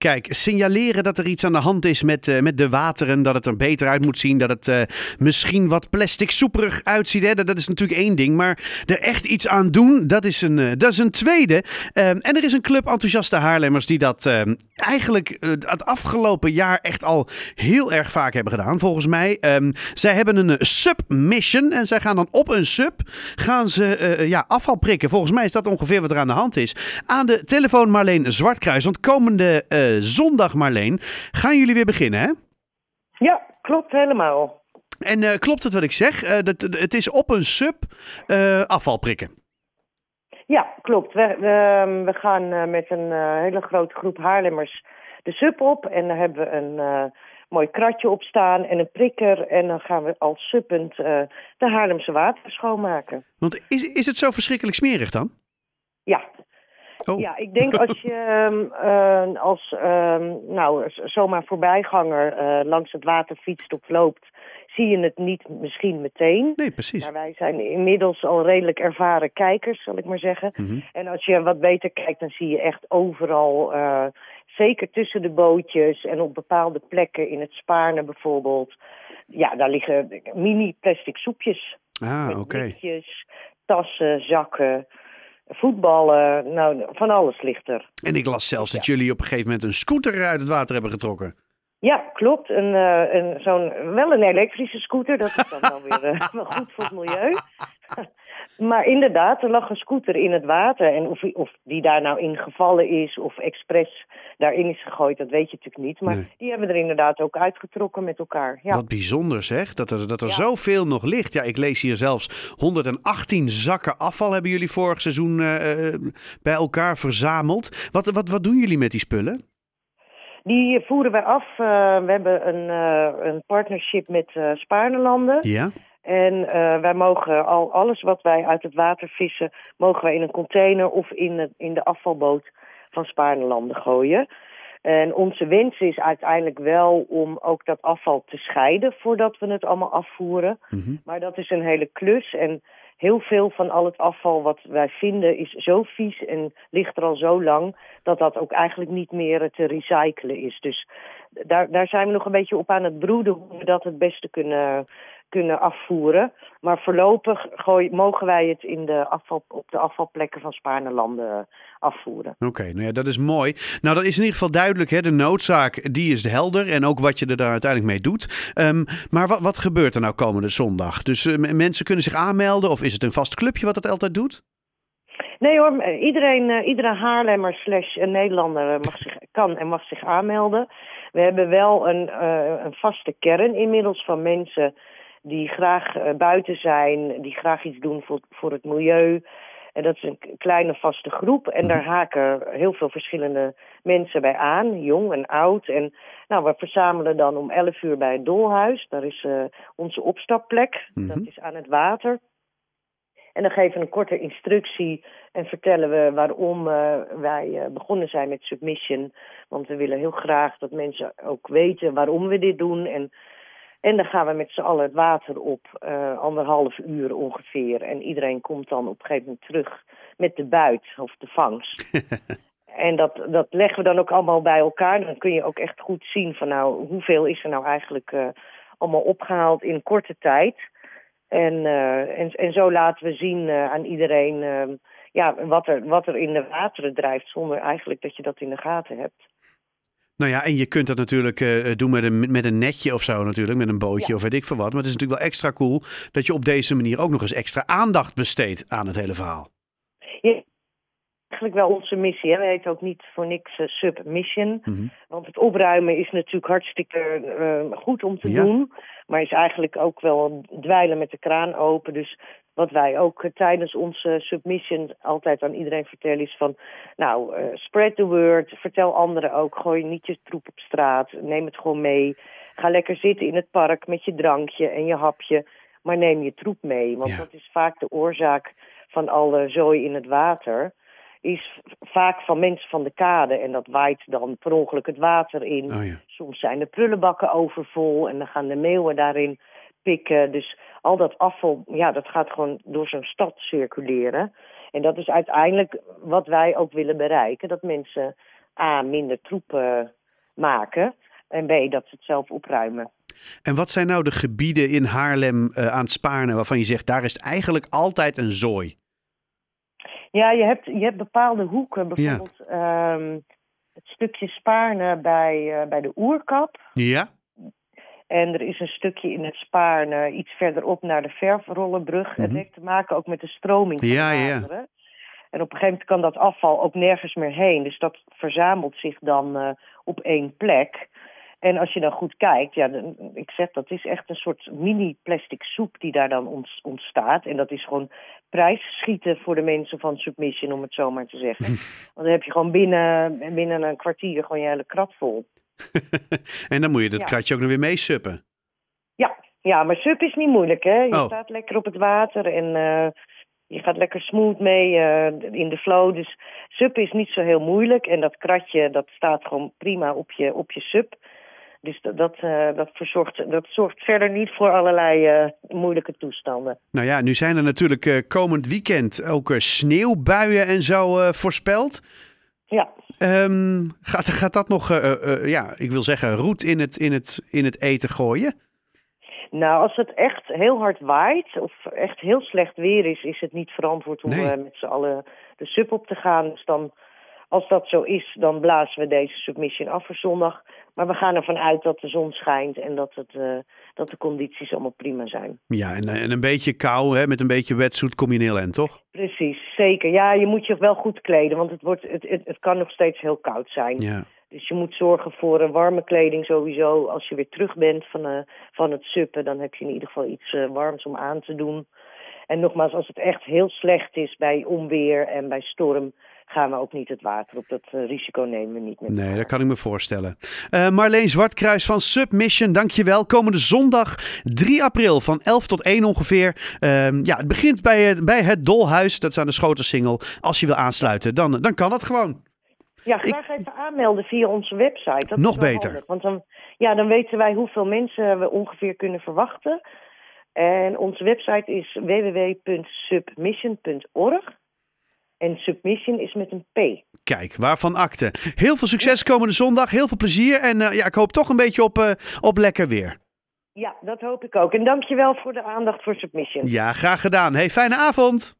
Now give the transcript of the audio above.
Kijk, signaleren dat er iets aan de hand is met, uh, met de wateren, dat het er beter uit moet zien, dat het uh, misschien wat plastic soeperig uitziet. Hè? Dat, is natuurlijk één ding, maar er echt iets aan doen, dat is een, uh, dat is een tweede. Ehm, en er is een club enthousiaste Haarlemmers die dat ehm, eigenlijk het afgelopen jaar echt al heel erg vaak hebben gedaan, volgens mij. Um, zij hebben een submission en zij gaan dan op een sub, gaan ze ja, afval prikken. Volgens mij is dat ongeveer wat er aan de hand is. Aan de telefoon Marleen Zwartkruis, want komende zondag, Marleen, gaan jullie weer beginnen, hè? Ja, klopt helemaal. En uh, klopt het wat ik zeg? Uh, dat, het is op een sub uh, afval prikken. Ja, klopt. We, we, we gaan met een hele grote groep Haarlemmers de sub op. En daar hebben we een mooi kratje op staan en een prikker. En dan gaan we als suppend de Haarlemse water schoonmaken. Want is, is het zo verschrikkelijk smerig dan? Ja, Oh. Ja, ik denk als je uh, als uh, nou, zomaar voorbijganger uh, langs het water fietst of loopt, zie je het niet misschien meteen. Nee, precies. Maar wij zijn inmiddels al redelijk ervaren kijkers, zal ik maar zeggen. Mhm. En als je wat beter kijkt, dan zie je echt overal, uh, zeker tussen de bootjes en op bepaalde plekken in het Spaarne bijvoorbeeld. Ja, daar liggen mini plastic soepjes. Ah, oké. Okay. tassen, zakken voetballen, nou, van alles ligt er. En ik las zelfs dat jullie op een gegeven moment een scooter uit het water hebben getrokken. Ja, klopt. Een, uh, een, zo'n, wel een elektrische scooter, dat is dan wel weer uh, wel goed voor het milieu. Maar inderdaad, er lag een scooter in het water. En of, of die daar nou in gevallen is of expres daarin is gegooid, dat weet je natuurlijk niet. Maar Nee. die hebben er inderdaad ook uitgetrokken met elkaar. Ja. Wat bijzonder zeg, dat er, dat er Ja. zoveel nog ligt. Ja, ik lees hier zelfs 118 zakken afval hebben jullie vorig seizoen eh, eh, bij elkaar verzameld. Wat, wat, wat doen jullie met die spullen? Die voeren wij af. eh, we hebben een, een partnership met eh Spaarnelanden. Ja? En eh, wij mogen al alles wat wij uit het water vissen, mogen wij in een container of in, het, in de afvalboot van Spaarnelanden gooien. En onze wens is uiteindelijk wel om ook dat afval te scheiden voordat we het allemaal afvoeren. Mhm. Maar dat is een hele klus en heel veel van al het afval wat wij vinden is zo vies en ligt er al zo lang dat dat ook eigenlijk niet meer te recyclen is. Dus daar, daar zijn we nog een beetje op aan het broeden hoe we dat het beste kunnen, kunnen afvoeren. Maar voorlopig gooi, mogen wij het in de afval, op de afvalplekken van Spaarnelanden afvoeren. Oké, nou ja, dat is mooi. Nou, dat is in ieder geval duidelijk. Hè? De noodzaak, die is helder. En ook wat je er daar uiteindelijk mee doet. Ehm, maar wat, wat gebeurt er nou komende zondag? Dus eh, mensen kunnen zich aanmelden? Of is het een vast clubje wat dat altijd doet? Nee hoor, eh, iedereen, eh, iedere Haarlemmer slash Nederlander eh, mag zich, kan en mag zich aanmelden. We hebben wel een, eh, een vaste kern inmiddels van mensen die graag eh, buiten zijn, die graag iets doen voor, voor het milieu. En dat is een kleine vaste groep. En daar haken heel veel verschillende mensen bij aan, jong en oud. En nou, we verzamelen dan om 11 uur bij het Dolhuis. Daar is eh, onze opstapplek. Mhm. Dat is aan het water. En dan geven we een korte instructie en vertellen we waarom eh, wij begonnen zijn met submission. Want we willen heel graag dat mensen ook weten waarom we dit doen. En, en dan gaan we met z'n allen het water op, eh, anderhalf uur ongeveer. En iedereen komt dan op een gegeven moment terug met de buit of de vangst. En dat, dat leggen we dan ook allemaal bij elkaar. Dan kun je ook echt goed zien van nou, hoeveel is er nou eigenlijk eh, allemaal opgehaald in korte tijd. En, eh, en, en zo laten we zien aan iedereen ja, wat, er, wat er in de wateren drijft, zonder eigenlijk dat je dat in de gaten hebt. Nou ja, en je kunt dat natuurlijk eh, doen met een, met een netje of zo natuurlijk. Met een bootje Ja. of weet ik veel wat. Maar het is natuurlijk wel extra cool dat je op deze manier ook nog eens extra aandacht besteedt aan het hele verhaal. Ja, eigenlijk wel onze missie. Hè? We heten ook niet voor niks eh, submission. Mhm. Want het opruimen is natuurlijk hartstikke eh, goed om te Ja. doen. Maar is eigenlijk ook wel dweilen met de kraan open. Dus wat wij ook eh, tijdens onze submission altijd aan iedereen vertellen is van... Nou, spread the word. Vertel anderen ook. Gooi niet je troep op straat. Neem het gewoon mee. Ga lekker zitten in het park met je drankje en je hapje. Maar neem je troep mee. Want Ja. dat is vaak de oorzaak van alle zooi in het water is vaak van mensen van de kade. En dat waait dan per ongeluk het water in. Oh ja. Soms zijn de prullenbakken overvol en dan gaan de meeuwen daarin pikken. Dus al dat afval, ja, dat gaat gewoon door zo'n stad circuleren. En dat is uiteindelijk wat wij ook willen bereiken. Dat mensen A, minder troep eh, maken. En B, dat ze het zelf opruimen. En wat zijn nou de gebieden in Haarlem eh, aan het Spaarne waarvan je zegt, daar is het eigenlijk altijd een zooi? Ja, je hebt, je hebt bepaalde hoeken. Bijvoorbeeld ehm, het stukje Spaarne bij, eh, bij de Oerkap. Ja? En er is een stukje in het Spaarne iets verderop naar de Verfrollenbrug. Het Mhm. heeft te maken ook met de stroming van Ja, de ja. En op een gegeven moment kan dat afval ook nergens meer heen. Dus dat verzamelt zich dan eh, op één plek. En als je dan goed kijkt, ja, ik zeg dat is echt een soort mini-plastic soep die daar dan ont- ontstaat. En dat is gewoon prijsschieten voor de mensen van Submission, om het zo maar te zeggen. Want dan heb je gewoon binnen, binnen een kwartier gewoon je hele krat vol. en dan moet je dat Ja. kratje ook nog weer meesuppen. Ja, ja, maar sup is niet moeilijk, hè? Je Oh. staat lekker op het water en eh, je gaat lekker smooth mee eh, in de flow. Dus sup is niet zo heel moeilijk. En dat kratje, dat staat gewoon prima op je, op je sup. Dus dat, dat, eh, dat, verzorgt, dat zorgt verder niet voor allerlei eh, moeilijke toestanden. Nou ja, nu zijn er natuurlijk eh, komend weekend ook sneeuwbuien en zo voorspeld. Ja, Ehm, gaat, gaat dat nog, ja, ik wil zeggen, roet in het, in, het, in het eten gooien? nou als het echt heel hard waait of echt heel slecht weer is, is het niet verantwoord om Nee. met z'n allen de sub op te gaan. Dus dan, als dat zo is, dan blazen we deze submission af voor zondag. Maar we gaan ervan uit dat de zon schijnt en dat, het, eh, dat de condities allemaal prima zijn. Ja, en, en een beetje kou, hè, met een beetje wetsuit kom je een heel eind, toch? Precies, zeker. Ja, je moet je wel goed kleden, want het, wordt, het, het, het kan nog steeds heel koud zijn. Ja. Dus je moet zorgen voor een warme kleding sowieso. Als je weer terug bent van, eh, van het suppen, dan heb je in ieder geval iets eh, warms om aan te doen. En nogmaals, als het echt heel slecht is bij onweer en bij storm, gaan we ook niet het water op. Dat eh, risico nemen we niet met Nee, dat kan ik me voorstellen. Eh, Marleen Zwartkruis van Submission, dankjewel. Komende zondag 3 april van 11 tot 1 ongeveer. Ehm, ja, het begint bij het, bij het Dolhuis, dat is aan de Schotensingel. Als je wil aansluiten, dan, dan kan dat gewoon. Ja, graag even aanmelden via onze website. Dat Nog beter. handig, want dan, ja, dan weten wij hoeveel mensen we ongeveer kunnen verwachten. En onze website is www.submission.org. En submission is met een P. Kijk, waarvan akte. Heel veel succes komende zondag, heel veel plezier. En eh, ja, ik hoop toch een beetje op, eh, op lekker weer. Ja, dat hoop ik ook. En dankjewel voor de aandacht voor submission. Ja, graag gedaan. Hey, fijne avond.